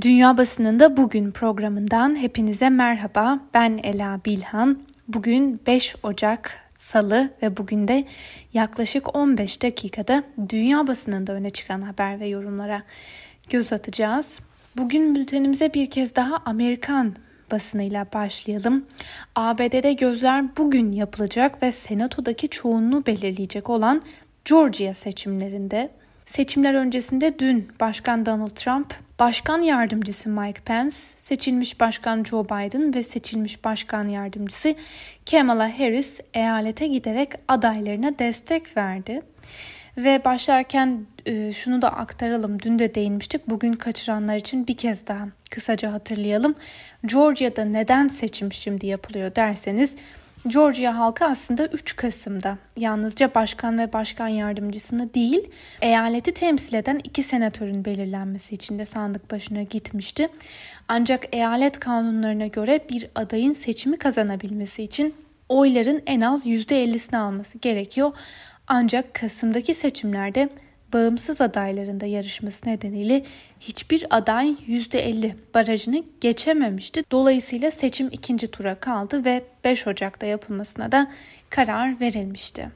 Dünya Basınında Bugün programından hepinize merhaba. Ben Ela Bilhan. Bugün 5 Ocak Salı ve bugün de yaklaşık 15 dakikada dünya basınında öne çıkan haber ve yorumlara göz atacağız. Bugün bültenimize bir kez daha Amerikan basınıyla başlayalım. ABD'de gözler bugün yapılacak ve senatodaki çoğunluğu belirleyecek olan Georgia seçimlerinde Seçimler öncesinde dün Başkan Donald Trump, Başkan Yardımcısı Mike Pence, seçilmiş Başkan Joe Biden ve seçilmiş Başkan Yardımcısı Kamala Harris eyalete giderek adaylarına destek verdi. Ve başlarken e, şunu da aktaralım. Dün de değinmiştik. Bugün kaçıranlar için bir kez daha kısaca hatırlayalım. Georgia'da neden seçim şimdi yapılıyor derseniz Georgia halkı aslında 3 Kasım'da yalnızca başkan ve başkan yardımcısını değil, eyaleti temsil eden iki senatörün belirlenmesi için de sandık başına gitmişti. Ancak eyalet kanunlarına göre bir adayın seçimi kazanabilmesi için oyların en az %50'sini alması gerekiyor. Ancak Kasım'daki seçimlerde bağımsız adaylarında yarışması nedeniyle hiçbir aday %50 barajını geçememişti. Dolayısıyla seçim ikinci tura kaldı ve 5 Ocak'ta yapılmasına da karar verilmişti.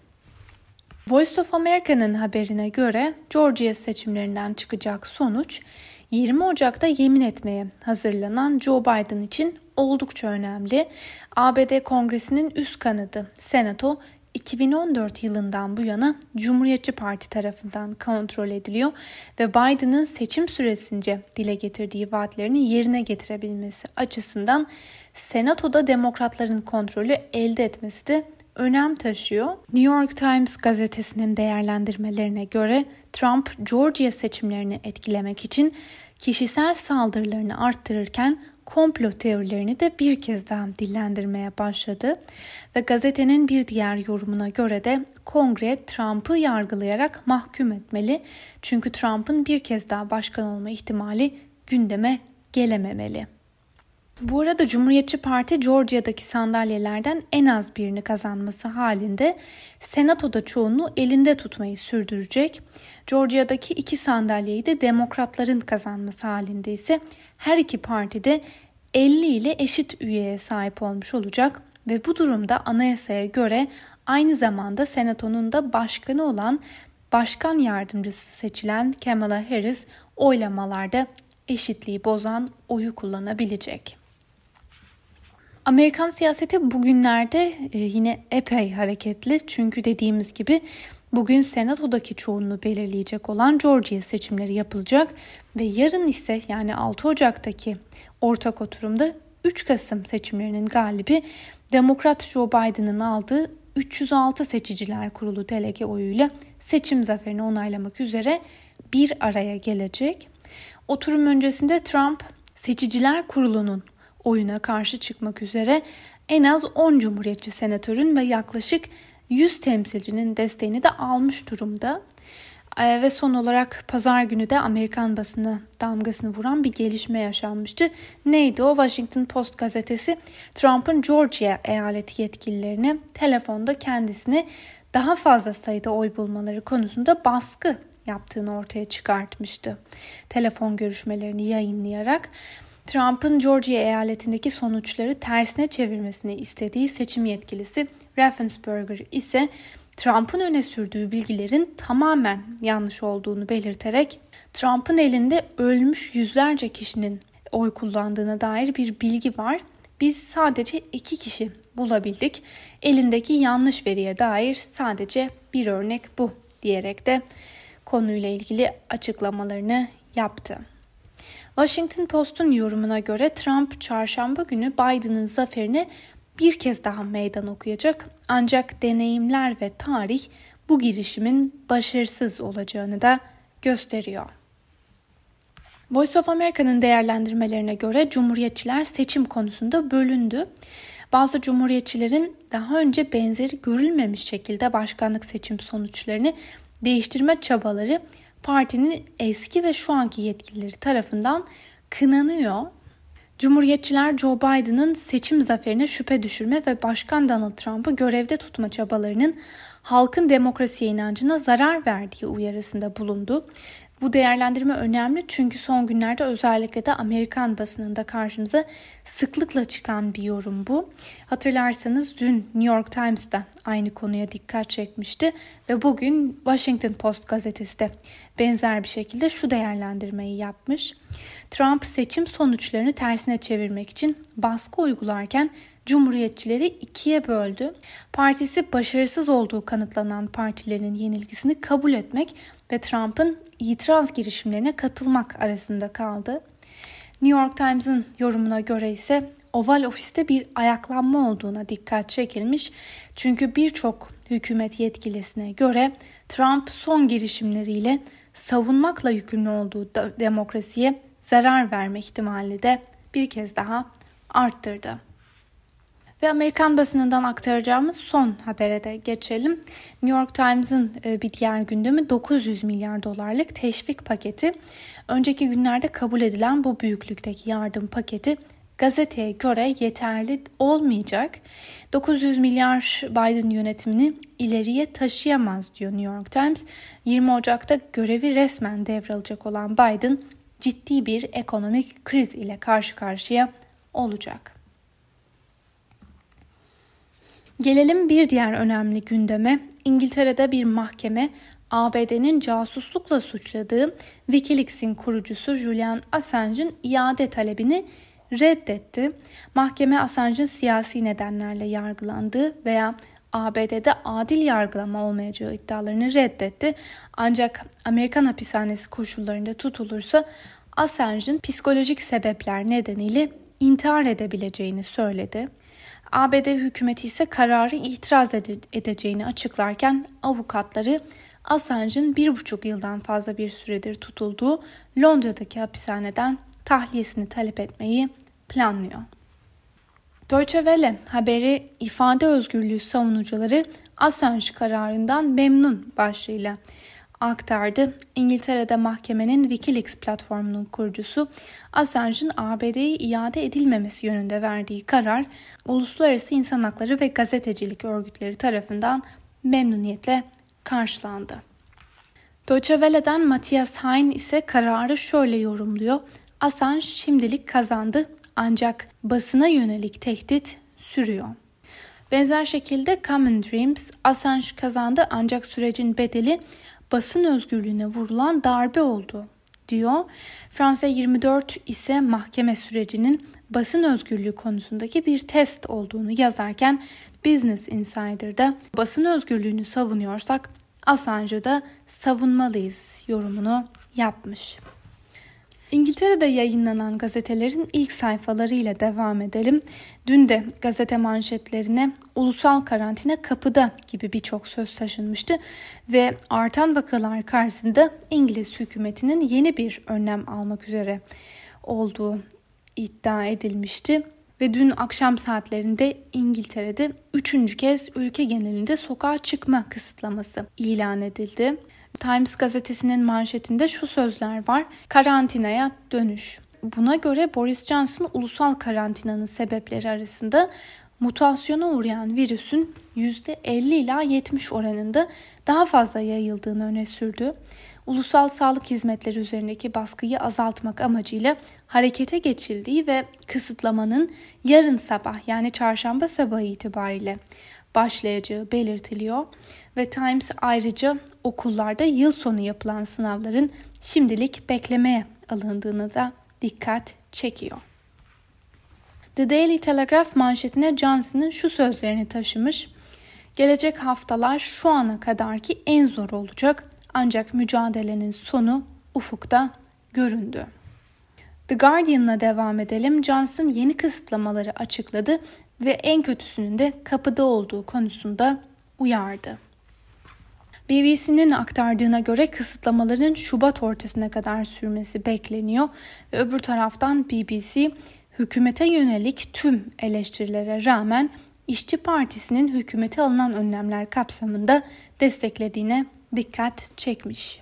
Voice of America'nın haberine göre Georgia seçimlerinden çıkacak sonuç 20 Ocak'ta yemin etmeye hazırlanan Joe Biden için oldukça önemli. ABD Kongresi'nin üst kanadı Senato 2014 yılından bu yana Cumhuriyetçi Parti tarafından kontrol ediliyor ve Biden'ın seçim süresince dile getirdiği vaatlerini yerine getirebilmesi açısından Senato'da demokratların kontrolü elde etmesi de önem taşıyor. New York Times gazetesinin değerlendirmelerine göre Trump Georgia seçimlerini etkilemek için kişisel saldırılarını arttırırken komplo teorilerini de bir kez daha dillendirmeye başladı ve gazetenin bir diğer yorumuna göre de kongre Trump'ı yargılayarak mahkum etmeli çünkü Trump'ın bir kez daha başkan olma ihtimali gündeme gelememeli. Bu arada Cumhuriyetçi Parti Georgia'daki sandalyelerden en az birini kazanması halinde Senato'da çoğunluğu elinde tutmayı sürdürecek. Georgia'daki iki sandalyeyi de demokratların kazanması halinde ise her iki parti de 50 ile eşit üyeye sahip olmuş olacak ve bu durumda anayasaya göre aynı zamanda Senato'nun da başkanı olan başkan yardımcısı seçilen Kamala Harris oylamalarda eşitliği bozan oyu kullanabilecek. Amerikan siyaseti bugünlerde e, yine epey hareketli çünkü dediğimiz gibi bugün senatodaki çoğunluğu belirleyecek olan Georgia seçimleri yapılacak ve yarın ise yani 6 Ocak'taki ortak oturumda 3 Kasım seçimlerinin galibi Demokrat Joe Biden'ın aldığı 306 seçiciler kurulu delege oyuyla seçim zaferini onaylamak üzere bir araya gelecek. Oturum öncesinde Trump seçiciler kurulunun oyuna karşı çıkmak üzere en az 10 cumhuriyetçi senatörün ve yaklaşık 100 temsilcinin desteğini de almış durumda. Ee, ve son olarak pazar günü de Amerikan basını damgasını vuran bir gelişme yaşanmıştı. Neydi o? Washington Post gazetesi Trump'ın Georgia eyaleti yetkililerine telefonda kendisini daha fazla sayıda oy bulmaları konusunda baskı yaptığını ortaya çıkartmıştı. Telefon görüşmelerini yayınlayarak Trump'ın Georgia eyaletindeki sonuçları tersine çevirmesini istediği seçim yetkilisi Raffensperger ise Trump'ın öne sürdüğü bilgilerin tamamen yanlış olduğunu belirterek Trump'ın elinde ölmüş yüzlerce kişinin oy kullandığına dair bir bilgi var. Biz sadece iki kişi bulabildik. Elindeki yanlış veriye dair sadece bir örnek bu diyerek de konuyla ilgili açıklamalarını yaptı. Washington Post'un yorumuna göre Trump çarşamba günü Biden'ın zaferine bir kez daha meydan okuyacak ancak deneyimler ve tarih bu girişimin başarısız olacağını da gösteriyor. Voice of America'nın değerlendirmelerine göre Cumhuriyetçiler seçim konusunda bölündü. Bazı Cumhuriyetçilerin daha önce benzeri görülmemiş şekilde başkanlık seçim sonuçlarını değiştirme çabaları partinin eski ve şu anki yetkilileri tarafından kınanıyor. Cumhuriyetçiler Joe Biden'ın seçim zaferine şüphe düşürme ve Başkan Donald Trump'ı görevde tutma çabalarının halkın demokrasiye inancına zarar verdiği uyarısında bulundu Bu değerlendirme önemli çünkü son günlerde özellikle de Amerikan basınında karşımıza sıklıkla çıkan bir yorum bu. Hatırlarsanız dün New York Times'da aynı konuya dikkat çekmişti ve bugün Washington Post gazetesi de benzer bir şekilde şu değerlendirmeyi yapmış. Trump seçim sonuçlarını tersine çevirmek için baskı uygularken Cumhuriyetçileri ikiye böldü. Partisi başarısız olduğu kanıtlanan partilerin yenilgisini kabul etmek ve Trump'ın itiraz girişimlerine katılmak arasında kaldı. New York Times'ın yorumuna göre ise Oval Ofis'te bir ayaklanma olduğuna dikkat çekilmiş. Çünkü birçok hükümet yetkilisine göre Trump son girişimleriyle savunmakla yükümlü olduğu demokrasiye zarar verme ihtimali de bir kez daha arttırdı. Ve Amerikan basınından aktaracağımız son habere de geçelim. New York Times'ın e, bir diğer gündemi 900 milyar dolarlık teşvik paketi. Önceki günlerde kabul edilen bu büyüklükteki yardım paketi gazeteye göre yeterli olmayacak. 900 milyar Biden yönetimini ileriye taşıyamaz diyor New York Times. 20 Ocak'ta görevi resmen devralacak olan Biden ciddi bir ekonomik kriz ile karşı karşıya olacak. Gelelim bir diğer önemli gündeme. İngiltere'de bir mahkeme ABD'nin casuslukla suçladığı Wikileaks'in kurucusu Julian Assange'ın iade talebini reddetti. Mahkeme Assange'ın siyasi nedenlerle yargılandığı veya ABD'de adil yargılama olmayacağı iddialarını reddetti. Ancak Amerikan hapishanesi koşullarında tutulursa Assange'ın psikolojik sebepler nedeniyle intihar edebileceğini söyledi. ABD hükümeti ise kararı itiraz edeceğini açıklarken avukatları Assange'ın bir buçuk yıldan fazla bir süredir tutulduğu Londra'daki hapishaneden tahliyesini talep etmeyi planlıyor. Deutsche Welle haberi ifade özgürlüğü savunucuları Assange kararından memnun başlığıyla aktardı. İngiltere'de mahkemenin Wikileaks platformunun kurucusu Assange'ın ABD'ye iade edilmemesi yönünde verdiği karar uluslararası insan hakları ve gazetecilik örgütleri tarafından memnuniyetle karşılandı. Deutsche Welle'den Matthias Hein ise kararı şöyle yorumluyor. Assange şimdilik kazandı ancak basına yönelik tehdit sürüyor. Benzer şekilde Common Dreams Assange kazandı ancak sürecin bedeli basın özgürlüğüne vurulan darbe oldu diyor. Fransa 24 ise mahkeme sürecinin basın özgürlüğü konusundaki bir test olduğunu yazarken Business Insider'da basın özgürlüğünü savunuyorsak Assange'ı da savunmalıyız yorumunu yapmış. İngiltere'de yayınlanan gazetelerin ilk sayfalarıyla devam edelim. Dün de gazete manşetlerine ulusal karantina kapıda gibi birçok söz taşınmıştı ve artan vakalar karşısında İngiliz hükümetinin yeni bir önlem almak üzere olduğu iddia edilmişti ve dün akşam saatlerinde İngiltere'de üçüncü kez ülke genelinde sokağa çıkma kısıtlaması ilan edildi. Times gazetesinin manşetinde şu sözler var. Karantinaya dönüş. Buna göre Boris Johnson ulusal karantinanın sebepleri arasında mutasyona uğrayan virüsün %50 ila 70 oranında daha fazla yayıldığını öne sürdü. Ulusal sağlık hizmetleri üzerindeki baskıyı azaltmak amacıyla harekete geçildiği ve kısıtlamanın yarın sabah yani çarşamba sabahı itibariyle başlayacağı belirtiliyor ve Times ayrıca okullarda yıl sonu yapılan sınavların şimdilik beklemeye alındığını da dikkat çekiyor. The Daily Telegraph manşetine Johnson'ın şu sözlerini taşımış. Gelecek haftalar şu ana kadarki en zor olacak ancak mücadelenin sonu ufukta göründü. The Guardian'la devam edelim. Johnson yeni kısıtlamaları açıkladı ve en kötüsünün de kapıda olduğu konusunda uyardı. BBC'nin aktardığına göre kısıtlamaların Şubat ortasına kadar sürmesi bekleniyor ve öbür taraftan BBC hükümete yönelik tüm eleştirilere rağmen İşçi Partisi'nin hükümete alınan önlemler kapsamında desteklediğine dikkat çekmiş.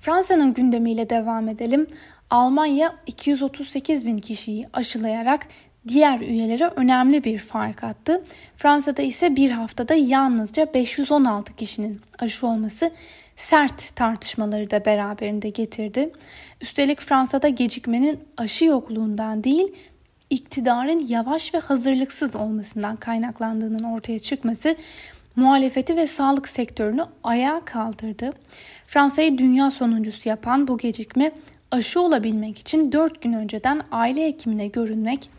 Fransa'nın gündemiyle devam edelim. Almanya 238 bin kişiyi aşılayarak diğer üyelere önemli bir fark attı. Fransa'da ise bir haftada yalnızca 516 kişinin aşı olması sert tartışmaları da beraberinde getirdi. Üstelik Fransa'da gecikmenin aşı yokluğundan değil, iktidarın yavaş ve hazırlıksız olmasından kaynaklandığının ortaya çıkması muhalefeti ve sağlık sektörünü ayağa kaldırdı. Fransa'yı dünya sonuncusu yapan bu gecikme aşı olabilmek için 4 gün önceden aile hekimine görünmek,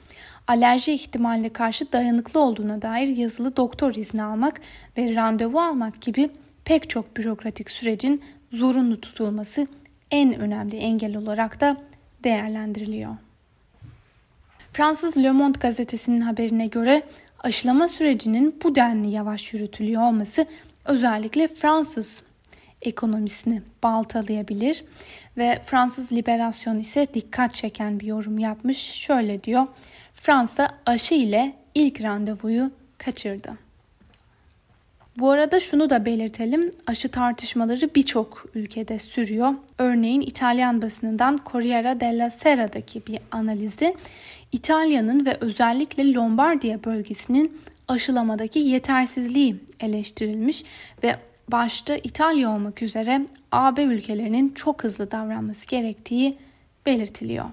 alerji ihtimaline karşı dayanıklı olduğuna dair yazılı doktor izni almak ve randevu almak gibi pek çok bürokratik sürecin zorunlu tutulması en önemli engel olarak da değerlendiriliyor. Fransız Le Monde gazetesinin haberine göre aşılama sürecinin bu denli yavaş yürütülüyor olması özellikle Fransız ekonomisini baltalayabilir ve Fransız Liberasyon ise dikkat çeken bir yorum yapmış. Şöyle diyor. Fransa aşı ile ilk randevuyu kaçırdı. Bu arada şunu da belirtelim. Aşı tartışmaları birçok ülkede sürüyor. Örneğin İtalyan basınından Corriere della Sera'daki bir analizde İtalya'nın ve özellikle Lombardiya bölgesinin aşılamadaki yetersizliği eleştirilmiş ve başta İtalya olmak üzere AB ülkelerinin çok hızlı davranması gerektiği belirtiliyor.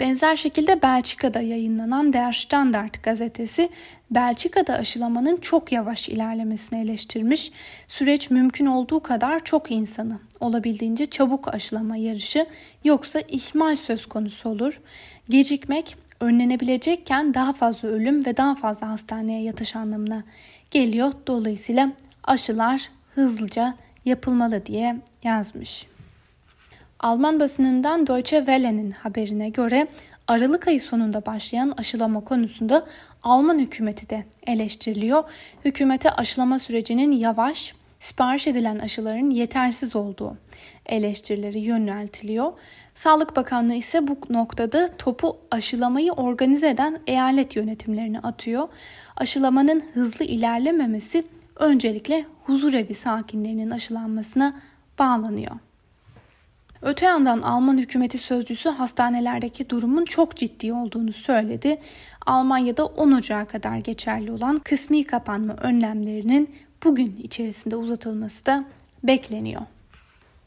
Benzer şekilde Belçika'da yayınlanan Der Standard gazetesi Belçika'da aşılamanın çok yavaş ilerlemesini eleştirmiş. Süreç mümkün olduğu kadar çok insanı olabildiğince çabuk aşılama yarışı yoksa ihmal söz konusu olur. Gecikmek önlenebilecekken daha fazla ölüm ve daha fazla hastaneye yatış anlamına geliyor. Dolayısıyla aşılar hızlıca yapılmalı diye yazmış. Alman basınından Deutsche Welle'nin haberine göre Aralık ayı sonunda başlayan aşılama konusunda Alman hükümeti de eleştiriliyor. Hükümete aşılama sürecinin yavaş, sipariş edilen aşıların yetersiz olduğu eleştirileri yöneltiliyor. Sağlık Bakanlığı ise bu noktada topu aşılamayı organize eden eyalet yönetimlerine atıyor. Aşılamanın hızlı ilerlememesi öncelikle huzurevi sakinlerinin aşılanmasına bağlanıyor. Öte yandan Alman hükümeti sözcüsü hastanelerdeki durumun çok ciddi olduğunu söyledi. Almanya'da 10 Ocağı kadar geçerli olan kısmi kapanma önlemlerinin bugün içerisinde uzatılması da bekleniyor.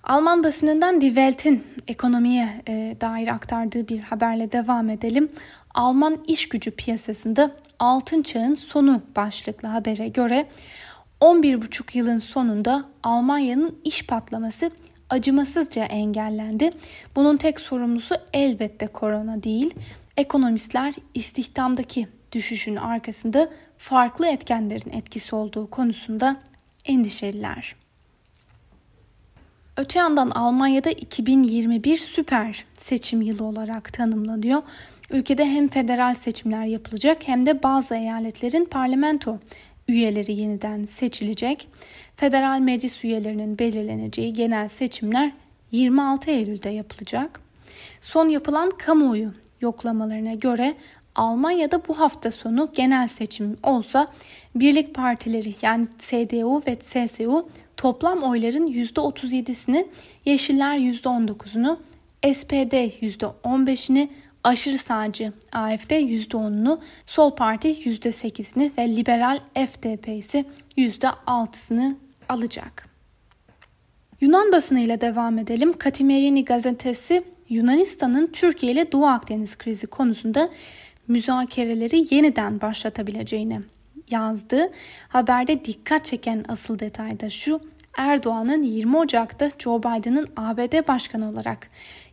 Alman basınından Die Welt'in ekonomiye e, dair aktardığı bir haberle devam edelim. Alman iş gücü piyasasında altın çağın sonu başlıklı habere göre 11,5 yılın sonunda Almanya'nın iş patlaması acımasızca engellendi. Bunun tek sorumlusu elbette korona değil. Ekonomistler istihdamdaki düşüşün arkasında farklı etkenlerin etkisi olduğu konusunda endişeliler. Öte yandan Almanya'da 2021 süper seçim yılı olarak tanımlanıyor. Ülkede hem federal seçimler yapılacak hem de bazı eyaletlerin parlamento üyeleri yeniden seçilecek. Federal meclis üyelerinin belirleneceği genel seçimler 26 Eylül'de yapılacak. Son yapılan kamuoyu yoklamalarına göre Almanya'da bu hafta sonu genel seçim olsa birlik partileri yani CDU ve CSU toplam oyların %37'sini, Yeşiller %19'unu, SPD %15'ini, aşırı sağcı AFD %10'unu, Sol Parti %8'ini ve liberal FDP ise %6'sını alacak. Yunan basınıyla devam edelim. Katimerini gazetesi Yunanistan'ın Türkiye ile Doğu Akdeniz krizi konusunda müzakereleri yeniden başlatabileceğini yazdı. Haberde dikkat çeken asıl detay da şu. Erdoğan'ın 20 Ocak'ta Joe Biden'ın ABD başkanı olarak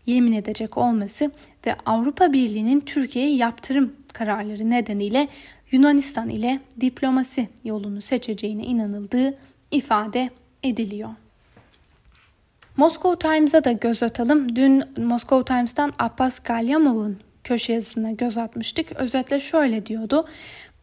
yemin edecek olması ve Avrupa Birliği'nin Türkiye'ye yaptırım kararları nedeniyle Yunanistan ile diplomasi yolunu seçeceğine inanıldığı ifade ediliyor. Moscow Times'a da göz atalım. Dün Moscow Times'tan Abbas Galyamov'un köşe yazısına göz atmıştık. Özetle şöyle diyordu.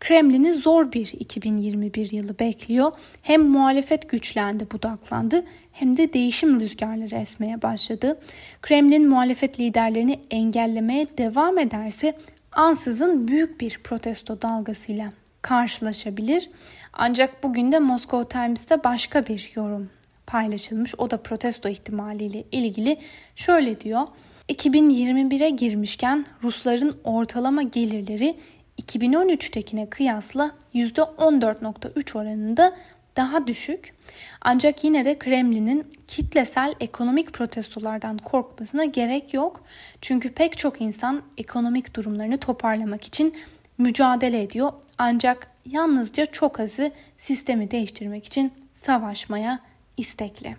Kremlin'i zor bir 2021 yılı bekliyor. Hem muhalefet güçlendi, budaklandı hem de değişim rüzgarları esmeye başladı. Kremlin muhalefet liderlerini engellemeye devam ederse ansızın büyük bir protesto dalgasıyla karşılaşabilir. Ancak bugün de Moscow Times'ta başka bir yorum paylaşılmış. O da protesto ihtimaliyle ilgili şöyle diyor. 2021'e girmişken Rusların ortalama gelirleri 2013'tekine kıyasla %14.3 oranında daha düşük. Ancak yine de Kremlin'in kitlesel ekonomik protestolardan korkmasına gerek yok. Çünkü pek çok insan ekonomik durumlarını toparlamak için mücadele ediyor. Ancak yalnızca çok azı sistemi değiştirmek için savaşmaya istekli.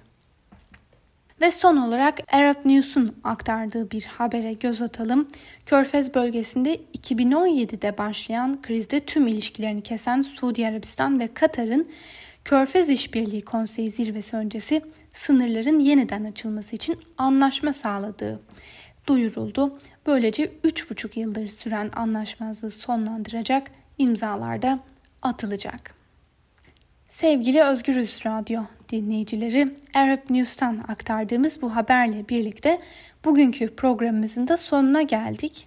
Ve son olarak Arab News'un aktardığı bir habere göz atalım. Körfez bölgesinde 2017'de başlayan krizde tüm ilişkilerini kesen Suudi Arabistan ve Katar'ın Körfez İşbirliği Konseyi zirvesi öncesi sınırların yeniden açılması için anlaşma sağladığı duyuruldu. Böylece 3,5 yıldır süren anlaşmazlığı sonlandıracak imzalar da atılacak. Sevgili Özgürüz Radyo dinleyicileri, Arab News'tan aktardığımız bu haberle birlikte bugünkü programımızın da sonuna geldik.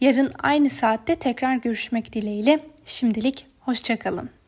Yarın aynı saatte tekrar görüşmek dileğiyle şimdilik hoşçakalın.